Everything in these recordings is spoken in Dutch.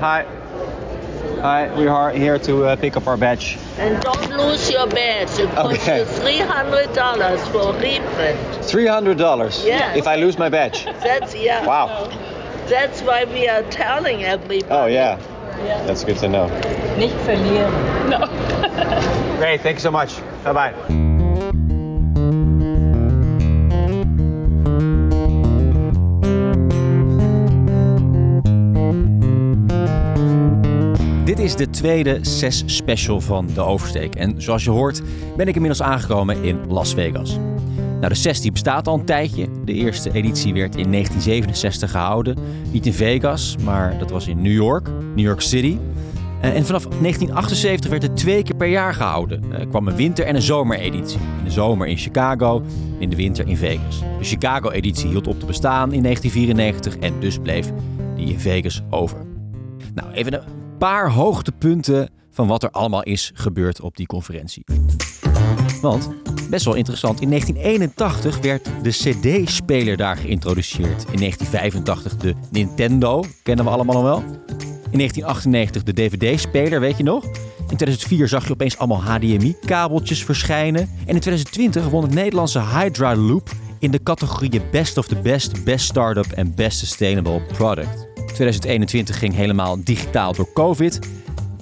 Hi. Hi, we are here to uh, pick up our badge. And don't lose your badge. It costs Okay. you three hundred dollars for reprint. $300 Yeah. if I lose my badge. That's yeah. Wow. That's why we are telling everybody. Oh, yeah. That's good to know. Nicht verlieren. No. Great, thank you so much. Bye-bye. Dit is de tweede CES special van de Oversteek. En zoals je hoort ben ik inmiddels aangekomen in Las Vegas. Nou, de CES die bestaat al een tijdje. De eerste editie werd in 1967 gehouden. Niet in Vegas, maar dat was in New York, New York City. Eh, En vanaf 1978 werd het twee keer per jaar gehouden. Er kwam een winter- en een zomereditie. In de zomer in Chicago, in de winter in Vegas. De Chicago-editie hield op te bestaan in 1994 en dus bleef die in Vegas over. Nou, even een paar hoogtepunten van wat er allemaal is gebeurd op die conferentie. Want, best wel interessant, in 1981 werd de CD-speler daar geïntroduceerd. In 1985 de Nintendo, kennen we allemaal nog wel. In 1998 de DVD-speler, weet je nog? In 2004 zag je opeens allemaal HDMI-kabeltjes verschijnen. En in 2020 won het Nederlandse Hydra Loop in de categorieën Best of the Best, Best Startup en Best Sustainable Product. 2021 ging helemaal digitaal door COVID.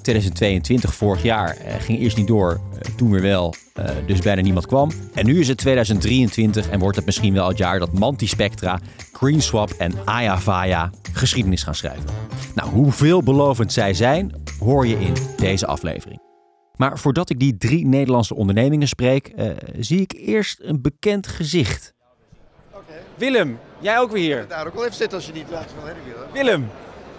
2022, vorig jaar, eh, ging eerst niet door, eh, toen weer wel, eh, dus bijna niemand kwam. En nu is het 2023 en wordt het misschien wel het jaar dat Mantispectra, GreenSwap en Ayavaya geschiedenis gaan schrijven. Nou, hoe veelbelovend zij zijn, hoor je in deze aflevering. Maar voordat ik die drie Nederlandse ondernemingen spreek, zie ik eerst een bekend gezicht. Willem, jij ook weer hier. Daar ook wel even zitten als je niet laat wil hebben. Willem,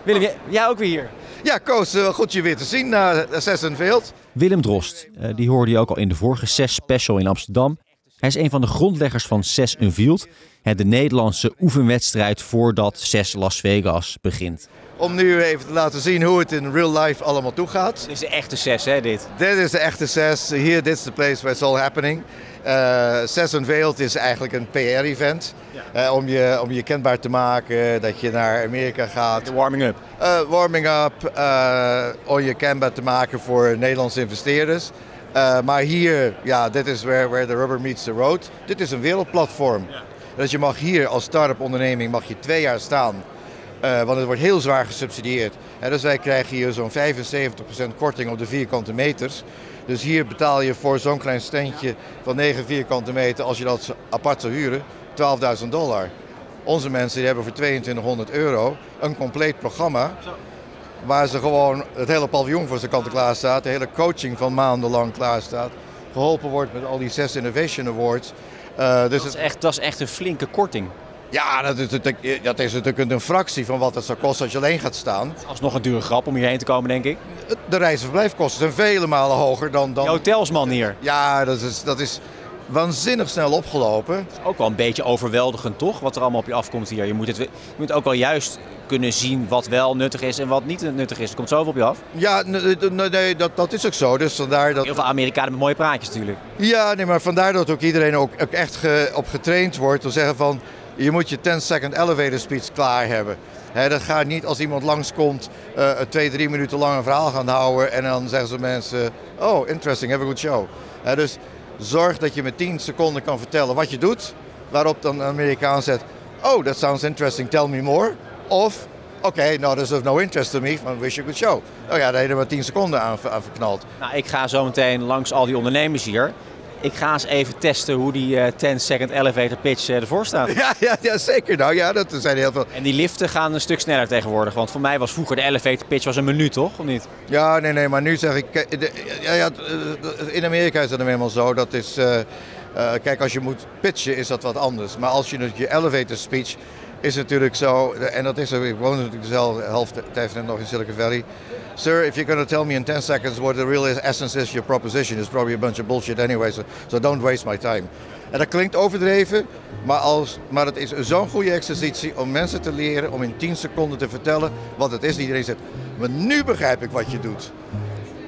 Willem, jij, jij ook weer hier. Ja, Koos, eh, goed je weer te zien na Zes en Veeld. Willem Drost, eh, die hoorde je ook al in de vorige CES Special in Amsterdam. Hij is een van de grondleggers van Unveiled, hè, de Nederlandse oefenwedstrijd voordat CES Las Vegas begint. Om nu even te laten zien hoe het in real life allemaal toegaat. Dit is de echte CES, hè, dit? Dit is de echte CES. Hier, dit is the place where it's all happening. Eh CES Unveiled is eigenlijk een PR-event. Eh, om, je, om je kenbaar te maken dat je naar Amerika gaat. De warming-up. Eh, warming up, eh, om je kenbaar te maken voor Nederlandse investeerders. Eh, maar hier, ja, dit is where, where the rubber meets the road. Dit is een wereldplatform. Dus je mag hier als start-up onderneming mag je twee jaar staan. Eh, want het wordt heel zwaar gesubsidieerd. En dus wij krijgen hier zo'n 75% korting op de vierkante meters. Dus hier betaal je voor zo'n klein standje van 9 vierkante meter, als je dat apart zou huren, 12.000 dollar. Onze mensen die hebben voor 2200 euro een compleet programma. Waar ze gewoon het hele paviljoen voor zijn kant klaar staat. De hele coaching van maandenlang klaar staat. Geholpen wordt met al die zes Innovation Awards. Eh, dus Dat is, echt, dat is echt een flinke korting. Ja, dat is, natuurlijk, dat is natuurlijk een fractie van wat het zou kosten als je alleen gaat staan. Alsnog een dure grap om hierheen te komen, denk ik. De reis- en verblijfkosten zijn vele malen hoger dan... Dan hotelsman hier. ja, dat is, dat is waanzinnig snel opgelopen. Ook wel een beetje overweldigend, toch? Wat er allemaal op je afkomt hier. Je moet, het, je moet ook wel juist kunnen zien wat wel nuttig is en wat niet nuttig is. Er komt zoveel op je af. Ja, nee, dat, dat is ook zo. Dus vandaar dat... Heel veel Amerikanen met mooie praatjes natuurlijk. Ja, nee, maar vandaar dat ook iedereen ook, ook echt ge- op getraind wordt. Te zeggen van, je moet je 10 second elevator speech klaar hebben. Dat gaat niet als iemand langskomt, eh twee, drie minuten lang een verhaal gaan houden. En dan zeggen ze mensen, oh, interesting, have a good show. Dus zorg dat je met 10 seconden kan vertellen wat je doet. Waarop dan een Amerikaan zegt, oh, that sounds interesting, tell me more. Of, oké, no, there's of no interest to me, but wish you a good show. Oh ja, daar heb je maar 10 seconden aan, aan verknald. Nou, ik ga zo meteen langs al die ondernemers hier. Ik ga eens even testen hoe die eh 10 second elevator pitch eh, ervoor staat. Ja, ja, ja, zeker. Nou ja, dat zijn heel veel. En die liften gaan een stuk sneller tegenwoordig. Want voor mij was vroeger de elevator pitch was een minuut, toch? Of niet? Ja, nee, nee, maar nu zeg ik. de- Ja, ja, in Amerika is dat nou eenmaal zo. Dat is. eh, eh, kijk, als je moet pitchen, is dat wat anders. Maar als je dus je elevator speech. Is natuurlijk zo, en dat is er, ik woon natuurlijk dezelfde helft tijd nog in Silicon Valley. Sir, if you're going to tell me in 10 seconds what the real essence is, your proposition is probably a bunch of bullshit anyway, so, so don't waste my time. En dat klinkt overdreven, maar, als, maar het is zo'n goede exercitie om mensen te leren om in 10 seconden te vertellen wat het is. Iedereen zegt, maar nu begrijp ik wat je doet.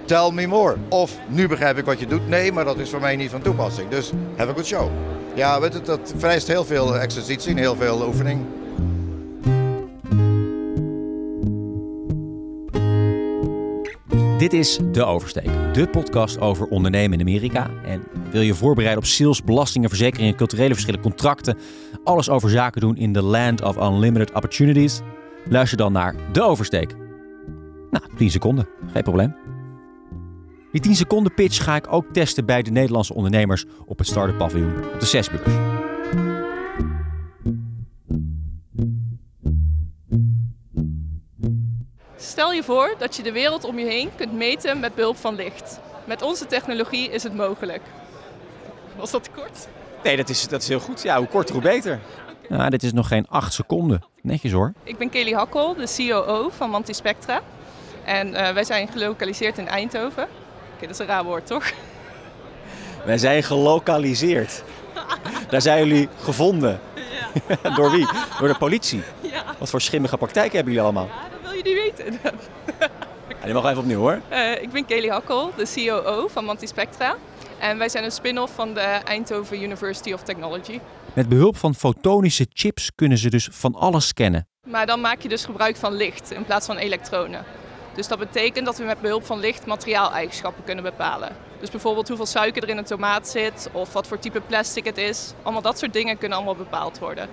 Tell me more. Of nu begrijp ik wat je doet. Nee, maar dat is voor mij niet van toepassing. Dus have a good show. Ja, weet je, dat vereist heel veel exercitie en heel veel oefening. Dit is De Oversteek, de podcast over ondernemen in Amerika. En wil je voorbereiden op sales, belastingen, verzekeringen, culturele verschillen, contracten, alles over zaken doen in the land of unlimited opportunities? Luister dan naar De Oversteek. Nou, 10 seconden, geen probleem. Die 10 seconden pitch ga ik ook testen bij de Nederlandse ondernemers op het Startup Paviljoen op de CES-beurs. Stel je voor dat je de wereld om je heen kunt meten met behulp van licht. Met onze technologie is het mogelijk. Was dat kort? Nee, dat is, dat is heel goed. Ja, hoe korter hoe beter. Nou, dit is nog geen 8 seconden. Netjes hoor. Ik ben Kelly Hakkel, de COO van Mantispectra. En uh, wij zijn gelokaliseerd in Eindhoven. Oké, dat is een raar woord, toch? Wij zijn gelokaliseerd. Daar zijn jullie gevonden. Ja. Door wie? Door de politie. Ja. Wat voor schimmige praktijken hebben jullie allemaal? Niet weten. ja, die mag even opnieuw hoor. Uh, ik ben Kelly Hakkel, de COO van Mantispectra. En wij zijn een spin-off van de Eindhoven University of Technology. Met behulp van fotonische chips kunnen ze dus van alles scannen. Maar dan maak je dus gebruik van licht in plaats van elektronen. Dus dat betekent dat we met behulp van licht materiaaleigenschappen kunnen bepalen. Dus bijvoorbeeld hoeveel suiker er in een tomaat zit of wat voor type plastic het is. Allemaal dat soort dingen kunnen allemaal bepaald worden.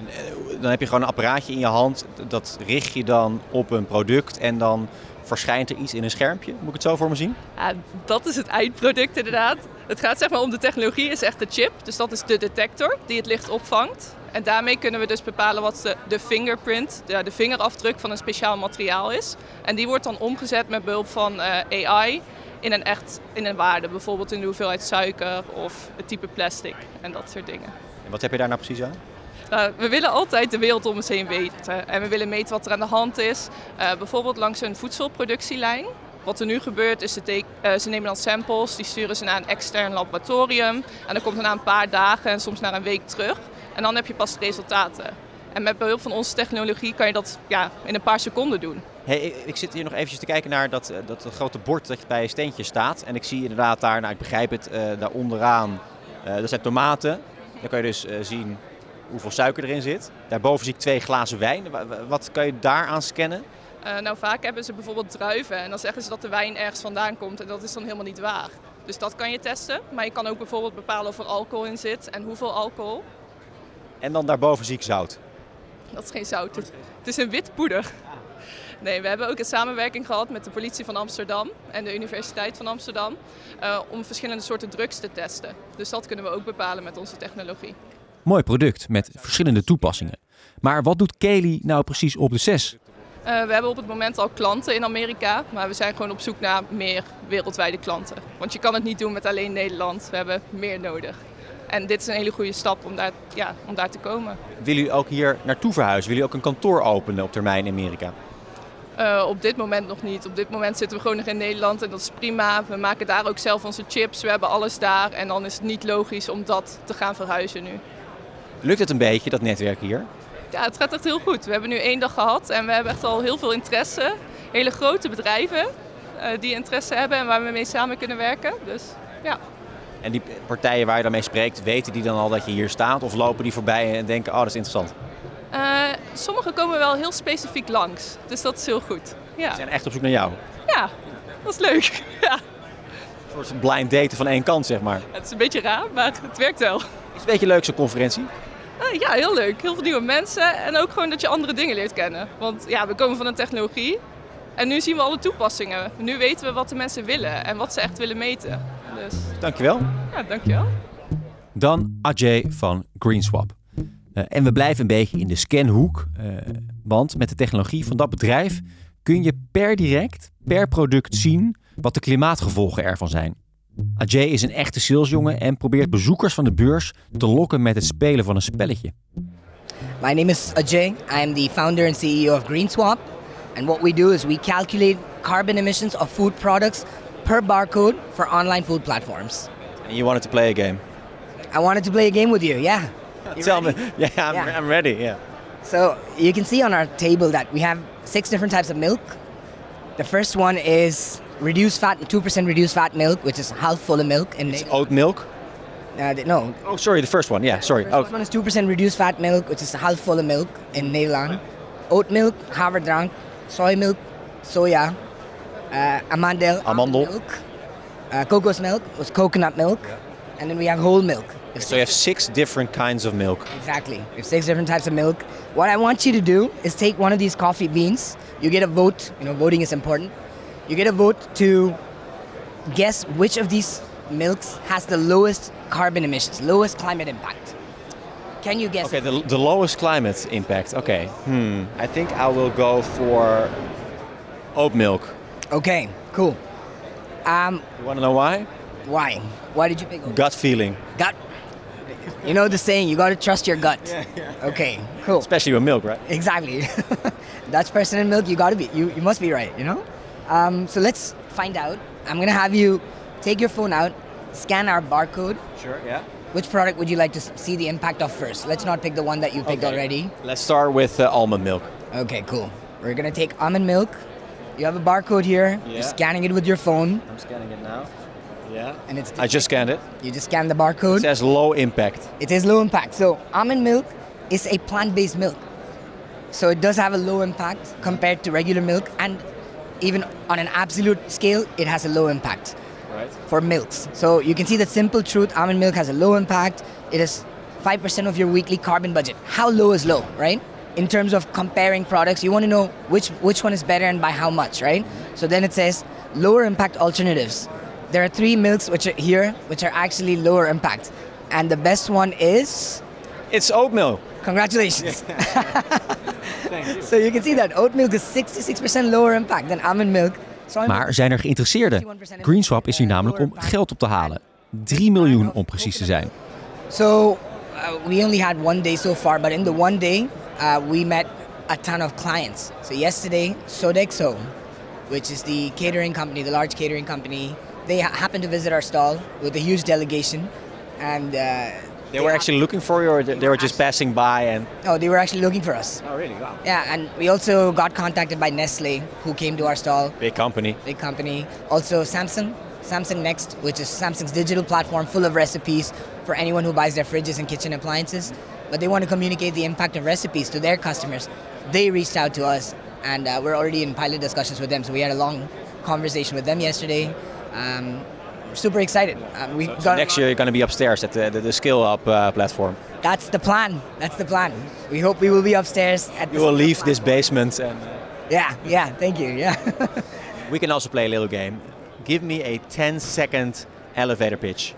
En dan heb je gewoon een apparaatje in je hand, dat richt je dan op een product en dan verschijnt er iets in een schermpje. Moet ik het zo voor me zien? Ja, dat is het eindproduct inderdaad. Het gaat zeg maar om de technologie, is echt de chip. Dus dat is de detector die het licht opvangt. En daarmee kunnen we dus bepalen wat de, de fingerprint, de, de, vingerafdruk van een speciaal materiaal is. En die wordt dan omgezet met behulp van uh, AI in een, echt, in een waarde. Bijvoorbeeld in de hoeveelheid suiker of het type plastic en dat soort dingen. En wat heb je daar nou precies aan? Uh, we willen altijd de wereld om ons heen weten. En we willen meten wat er aan de hand is. Uh, bijvoorbeeld langs een voedselproductielijn. Wat er nu gebeurt is, ze, uh, ze, nemen dan samples, die sturen ze naar een extern laboratorium. En dan komt het na een paar dagen en soms na een week terug. En dan heb je pas resultaten. En met behulp van onze technologie kan je dat ja, in een paar seconden doen. Hey, ik zit hier nog eventjes te kijken naar dat, dat, dat grote bord dat bij je steentje staat. En ik zie inderdaad daar, nou ik begrijp het, daar onderaan, dat zijn tomaten. Dan kan je dus zien hoeveel suiker erin zit. Daarboven zie ik twee glazen wijn. Wat kan je daar aan scannen? Uh, nou, vaak hebben ze bijvoorbeeld druiven en dan zeggen ze dat de wijn ergens vandaan komt en dat is dan helemaal niet waar. Dus dat kan je testen, maar je kan ook bijvoorbeeld bepalen of er alcohol in zit en hoeveel alcohol. En dan daarboven zie ik zout. Dat is geen zout, het is een wit poeder. Nee, we hebben ook een samenwerking gehad met de politie van Amsterdam en de Universiteit van Amsterdam uh, om verschillende soorten drugs te testen. Dus dat kunnen we ook bepalen met onze technologie. Mooi product met verschillende toepassingen. Maar wat doet Kelly nou precies op de CES? Uh, we hebben op het moment al klanten in Amerika, maar we zijn gewoon op zoek naar meer wereldwijde klanten. Want je kan het niet doen met alleen Nederland, we hebben meer nodig. En dit is een hele goede stap om daar, ja, om daar te komen. Willen jullie ook hier naartoe verhuizen? Willen jullie ook een kantoor openen op termijn in Amerika? Uh, op dit moment nog niet. Op dit moment zitten we gewoon nog in Nederland en dat is prima. We maken daar ook zelf onze chips, we hebben alles daar. En dan is het niet logisch om dat te gaan verhuizen nu. Lukt het een beetje, dat netwerk hier? Ja, het gaat echt heel goed. We hebben nu één dag gehad en we hebben echt al heel veel interesse. Hele grote bedrijven uh, die interesse hebben en waar we mee samen kunnen werken. Dus ja. En die partijen waar je dan mee spreekt, weten die dan al dat je hier staat? Of lopen die voorbij en denken, oh dat is interessant? Uh, sommigen komen wel heel specifiek langs. Dus dat is heel goed. Ja. Ze zijn echt op zoek naar jou? Ja, dat is leuk. ja. Een soort blind daten van één kant, zeg maar. Het is een beetje raar, maar het werkt wel. Is het een beetje leuk zo'n conferentie? Uh, ja, heel leuk. Heel veel nieuwe mensen en ook gewoon dat je andere dingen leert kennen. Want ja, we komen van een technologie en nu zien we alle toepassingen. Nu weten we wat de mensen willen en wat ze echt willen meten. Dus... Dankjewel. Ja, dankjewel. Dan Ajay van GreenSwap. Uh, en we blijven een beetje in de scanhoek, uh, want met de technologie van dat bedrijf kun je per direct, per product zien wat de klimaatgevolgen ervan zijn. Ajay is een echte salesjongen en probeert bezoekers van de beurs te lokken met het spelen van een spelletje. My name is Ajay. I am the founder and CEO of GreenSwap. And what we do is we calculate carbon emissions of food products per barcode for online food platforms. And you wanted to play a game? I wanted to play a game with you, yeah. You Tell ready? me. Yeah I'm, yeah, I'm ready, yeah. So you can see on our table that we have six different types of milk. The first one is reduced fat, 2% reduced fat milk, which is half full of milk. In it's oat milk? Uh, no. Oh, sorry, the first one. Yeah, sorry. The first oh. one is 2% reduced fat milk, which is half full of milk in Nederland. Oat milk, haverdrank, soy milk, soya. uh, amandel, Amandel. milk, uh, cocos milk was coconut milk, and then we have whole milk. So you have six different kinds of milk. Exactly. We have six different types of milk. What I want you to do is take one of these coffee beans. You get a vote. You know, voting is important. You get a vote to guess which of these milks has the lowest carbon emissions, lowest climate impact. Can you guess? Okay, the, the lowest climate impact. Okay. Hmm. I think I will go for oat milk. Okay, cool. Um, You want to know why? why? Why did you pick oat? Gut feeling. Gut. You know the saying, you gotta trust your gut. Okay, cool. Especially with milk, right? Exactly. Dutch person in milk, you gotta be, you, you must be right, you know? Um, so let's find out. I'm gonna have you take your phone out, scan our barcode. Sure, yeah. Which product would you like to see the impact of first? Let's not pick the one that you picked Okay. already. Let's start with uh, almond milk. Okay, cool. We're gonna take almond milk. You have a barcode here. Yeah. You're scanning it with your phone, I'm scanning it now. Yeah. and it's I just scanned it. you just scan the barcode. It says low impact. It is low impact. So almond milk is a plant-based milk. So it does have a low impact compared to regular milk, and even on an absolute scale, it has a low impact Right. for milks. So you can see that simple truth: almond milk has a low impact. It is five percent of your weekly carbon budget. How low is low, right? In terms of comparing products, you want to know which which one is better and by how much, right? So then it says lower impact alternatives. There are three milks which are here, which are actually lower impact, and the best one is It's oat milk. Congratulations. so you can see that oat milk is 66% lower impact than almond milk. Maar zijn er geïnteresseerden? Greenswap is hier namelijk om geld op te halen. 3 miljoen om precies te zijn. So uh, we only had one day so far, but in the one day, uh, we met a ton of clients. So yesterday, Sodexo, which is the catering company, the large catering company, they ha- happened to visit our stall with a huge delegation, and uh, They were actually looking for you or they were just passing by and... oh, they were actually looking for us. Oh really? Wow. Yeah, and we also got contacted by Nestle, who came to our stall. Big company. big company. Also Samsung, Samsung Next, which is Samsung's digital platform full of recipes for anyone who buys their fridges and kitchen appliances. But they want to communicate the impact of recipes to their customers. They reached out to us, and uh, we're already in pilot discussions with them. So we had a long conversation with them yesterday. Um, super excited. Uh, we So got next year you're going to be upstairs at the, the, the Skill Up uh, platform. That's the plan. That's the plan. We hope we will be upstairs at. the You will Skill leave this basement and... uh, Yeah, yeah. Thank you. Yeah. We can also play a little game. Give me a 10 second elevator pitch.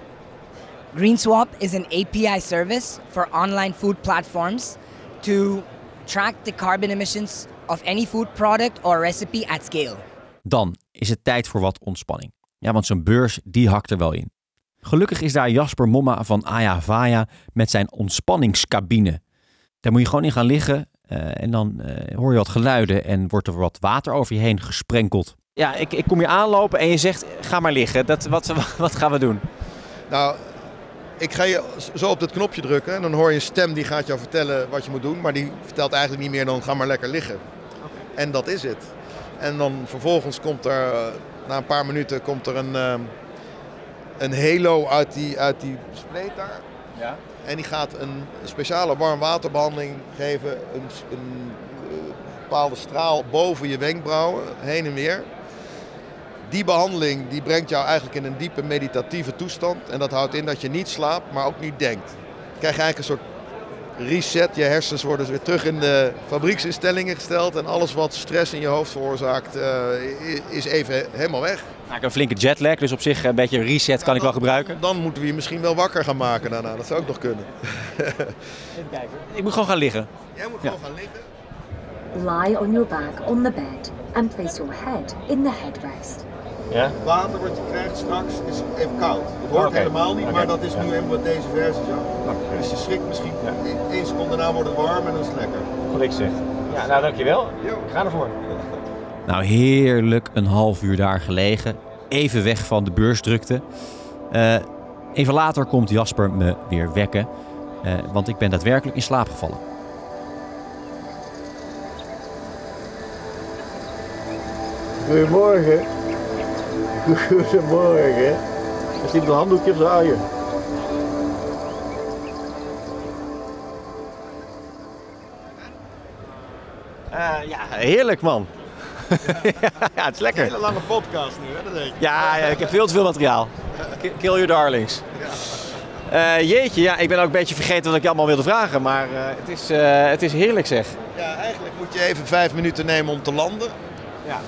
GreenSwap is an API service for online food platforms to track the carbon emissions of any food product or recipe at scale. Dan is het tijd voor wat ontspanning. Ja, want zo'n beurs, die hakt er wel in. Gelukkig is daar Jasper Momma van Aya Vaya met zijn ontspanningscabine. Daar moet je gewoon in gaan liggen eh, en dan eh, hoor je wat geluiden en wordt er wat water over je heen gesprenkeld. Ja, ik, ik kom hier aanlopen en je zegt, ga maar liggen. Dat, wat, wat gaan we doen? Nou, ik ga je zo op dat knopje drukken en dan hoor je een stem die gaat jou vertellen wat je moet doen. Maar die vertelt eigenlijk niet meer dan ga maar lekker liggen. En dat is het. En dan vervolgens komt er, eh, na een paar minuten, komt er een, eh, een halo uit die, uit die spleet daar. Ja. En die gaat een speciale warmwaterbehandeling geven. Een, een eh, bepaalde straal boven je wenkbrauwen, heen en weer. Die behandeling die brengt jou eigenlijk in een diepe meditatieve toestand. En dat houdt in dat je niet slaapt, maar ook niet denkt. Dan krijg je eigenlijk een soort reset. Je hersens worden weer terug in de fabrieksinstellingen gesteld. En alles wat stress in je hoofd veroorzaakt, eh, is even helemaal weg. Nou, een flinke jetlag, dus op zich een beetje reset kan ik wel gebruiken. Dan moeten we je misschien wel wakker gaan maken daarna. Dat zou ook nog kunnen. Ik moet gewoon gaan liggen. Jij moet Ja. gewoon gaan liggen. Lie on your back on the bed and place your head in the headrest. Ja? water wat je krijgt straks is even koud. Het hoort helemaal niet, maar dat is nu helemaal wat deze versie zo. Dus je schrikt misschien één seconde daarna wordt het warm en dan is het lekker. Wat ik zeg. Ja, nou dankjewel. Ik ga ervoor. Nou, heerlijk een half uur daar gelegen. Even weg van de beursdrukte. Eh, even later komt Jasper me weer wekken. eh, want ik ben daadwerkelijk in slaap gevallen. Goedemorgen. Goedemorgen. Is dit een handdoekje of zaaien? ja, heerlijk man. ja, het is lekker. Hele lange podcast nu, hè? Dat weet je. Ja, ja, ik heb veel te veel materiaal. Ki- Kill your darlings. Eh, jeetje, ja, ik ben ook een beetje vergeten wat ik je allemaal wilde vragen. Maar eh, het, is, eh, het is heerlijk zeg. Ja, eigenlijk moet je even vijf minuten nemen om te landen. Ja.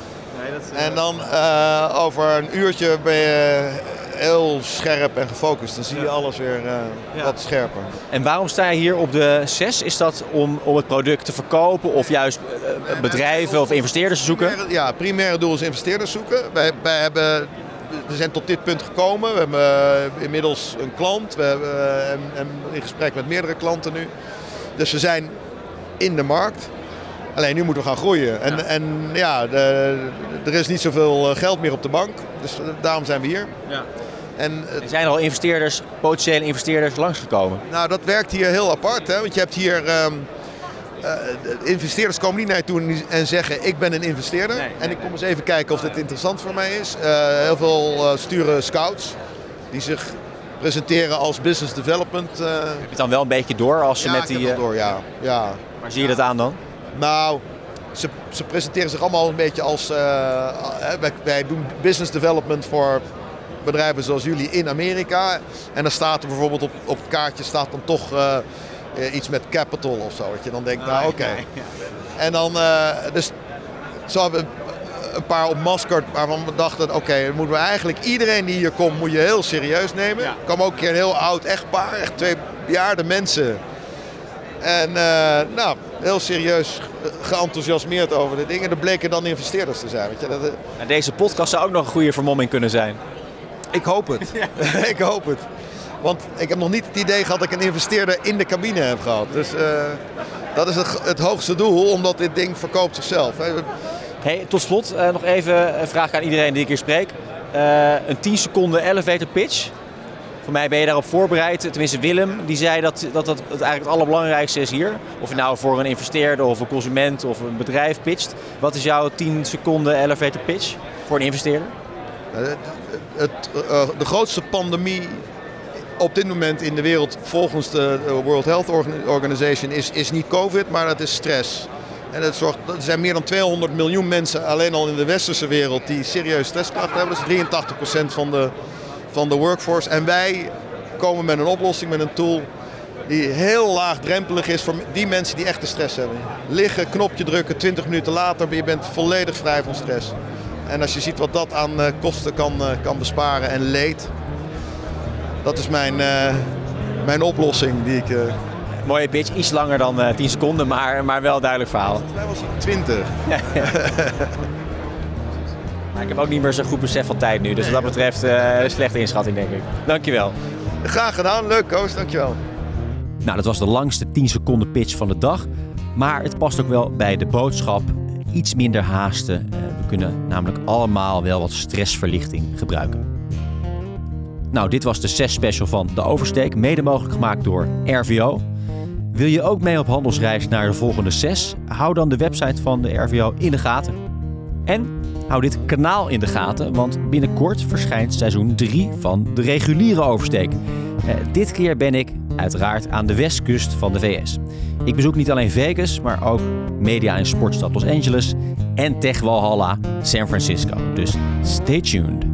Nee, dat, En dan eh, over een uurtje ben je heel scherp en gefocust. Dan zie je alles weer eh, Ja. wat scherper. En waarom sta je hier op de 6? Is dat om, om het product te verkopen of juist eh, bedrijven of investeerders te zoeken? Primaire- Ja, het primaire doel is investeerders zoeken. Wij, wij hebben, we zijn tot dit punt gekomen. We hebben eh, inmiddels een klant. We hebben eh, en- en in gesprek met meerdere klanten nu. Dus we zijn in de markt. Alleen nu moeten we gaan groeien. En ja, en, ja de, er is niet zoveel eh, geld meer op de bank. Dus eh, daarom zijn we hier. Ja. En Er zijn al investeerders, potentiële investeerders langsgekomen. Nou, dat werkt hier heel apart. Hè? Want je hebt hier. ehm, eh, de investeerders komen niet naar je toe en- en zeggen: Ik ben een investeerder. Nee, en ik kom eens even kijken of dit interessant voor mij is. Heel veel eh, sturen scouts die zich presenteren als business development. Heb je het dan wel een beetje door als ze ja, met die... eh, door, ja. ja. Waar zie je dat aan dan? Nou, ze, ze presenteren zich allemaal een beetje als. eh, eh, wij, wij doen business development voor bedrijven zoals jullie in Amerika. En dan staat er bijvoorbeeld op, op het kaartje staat dan toch eh, eh, iets met capital of zo. Dat je dan denkt, nou oké. En dan, eh, dus zo hebben we een paar op waarvan we dachten, oké, moeten we eigenlijk iedereen die hier komt, moet je heel serieus nemen. Er kwam ook een keer een heel oud echtpaar, echt twee bejaarde mensen. En eh, nou, heel serieus ge- geenthousiasmeerd over de dingen. Er bleken dan investeerders te zijn. Weet je. Dat, eh, Nou, deze podcast zou ook nog een goede vermomming kunnen zijn. ik hoop het. ik hoop het. Want ik heb nog niet het idee gehad dat ik een investeerder in de cabine heb gehad. Dus eh, dat is het, het hoogste doel, omdat dit ding verkoopt zichzelf. Hey, tot slot eh, nog even een vraag aan iedereen die ik hier spreek. Eh, een 10 seconden elevator pitch. Voor mij ben je daarop voorbereid. Tenminste, Willem die zei dat dat, dat eigenlijk het allerbelangrijkste is hier. Of je nou voor een investeerder of een consument of een bedrijf pitcht. Wat is jouw 10 seconden elevator pitch voor een investeerder? Eh, het, eh, de grootste pandemie op dit moment in de wereld volgens de World Health Organ- Organization is, is niet COVID, maar dat is stress. En het zorgt, er zijn meer dan 200 miljoen mensen alleen al in de westerse wereld die serieus stressklachten hebben. Dat is 83% van de, van de workforce. En wij komen met een oplossing, met een tool die heel laagdrempelig is voor die mensen die echte stress hebben. Liggen, knopje drukken, 20 minuten later, je bent volledig vrij van stress. En als je ziet wat dat aan eh, kosten kan, eh, kan besparen en leed, dat is mijn, eh, mijn oplossing die ik... Mooie pitch, iets langer dan eh 10 seconden, maar, maar wel duidelijk verhaal. Volgens mij was hij 20. Maar ik heb ook niet meer zo'n goed besef van tijd nu. Dus wat dat betreft eh, slechte inschatting, denk ik. Dankjewel. Graag gedaan, leuk Koos, dankjewel. Nou, dat was de langste 10 seconden pitch van de dag. Maar het past ook wel bij de boodschap. Iets minder haasten. Eh, We kunnen namelijk allemaal wel wat stressverlichting gebruiken. Nou, dit was de 6 special van De Oversteek. Mede mogelijk gemaakt door RVO. Wil je ook mee op handelsreis naar de volgende 6? Hou dan de website van de RVO in de gaten. En hou dit kanaal in de gaten, want binnenkort verschijnt seizoen 3 van de reguliere oversteek. Eh, dit keer ben ik uiteraard aan de westkust van de VS. Ik bezoek niet alleen Vegas, maar ook media- en sportstad Los Angeles en Tech Walhalla San Francisco. Dus stay tuned.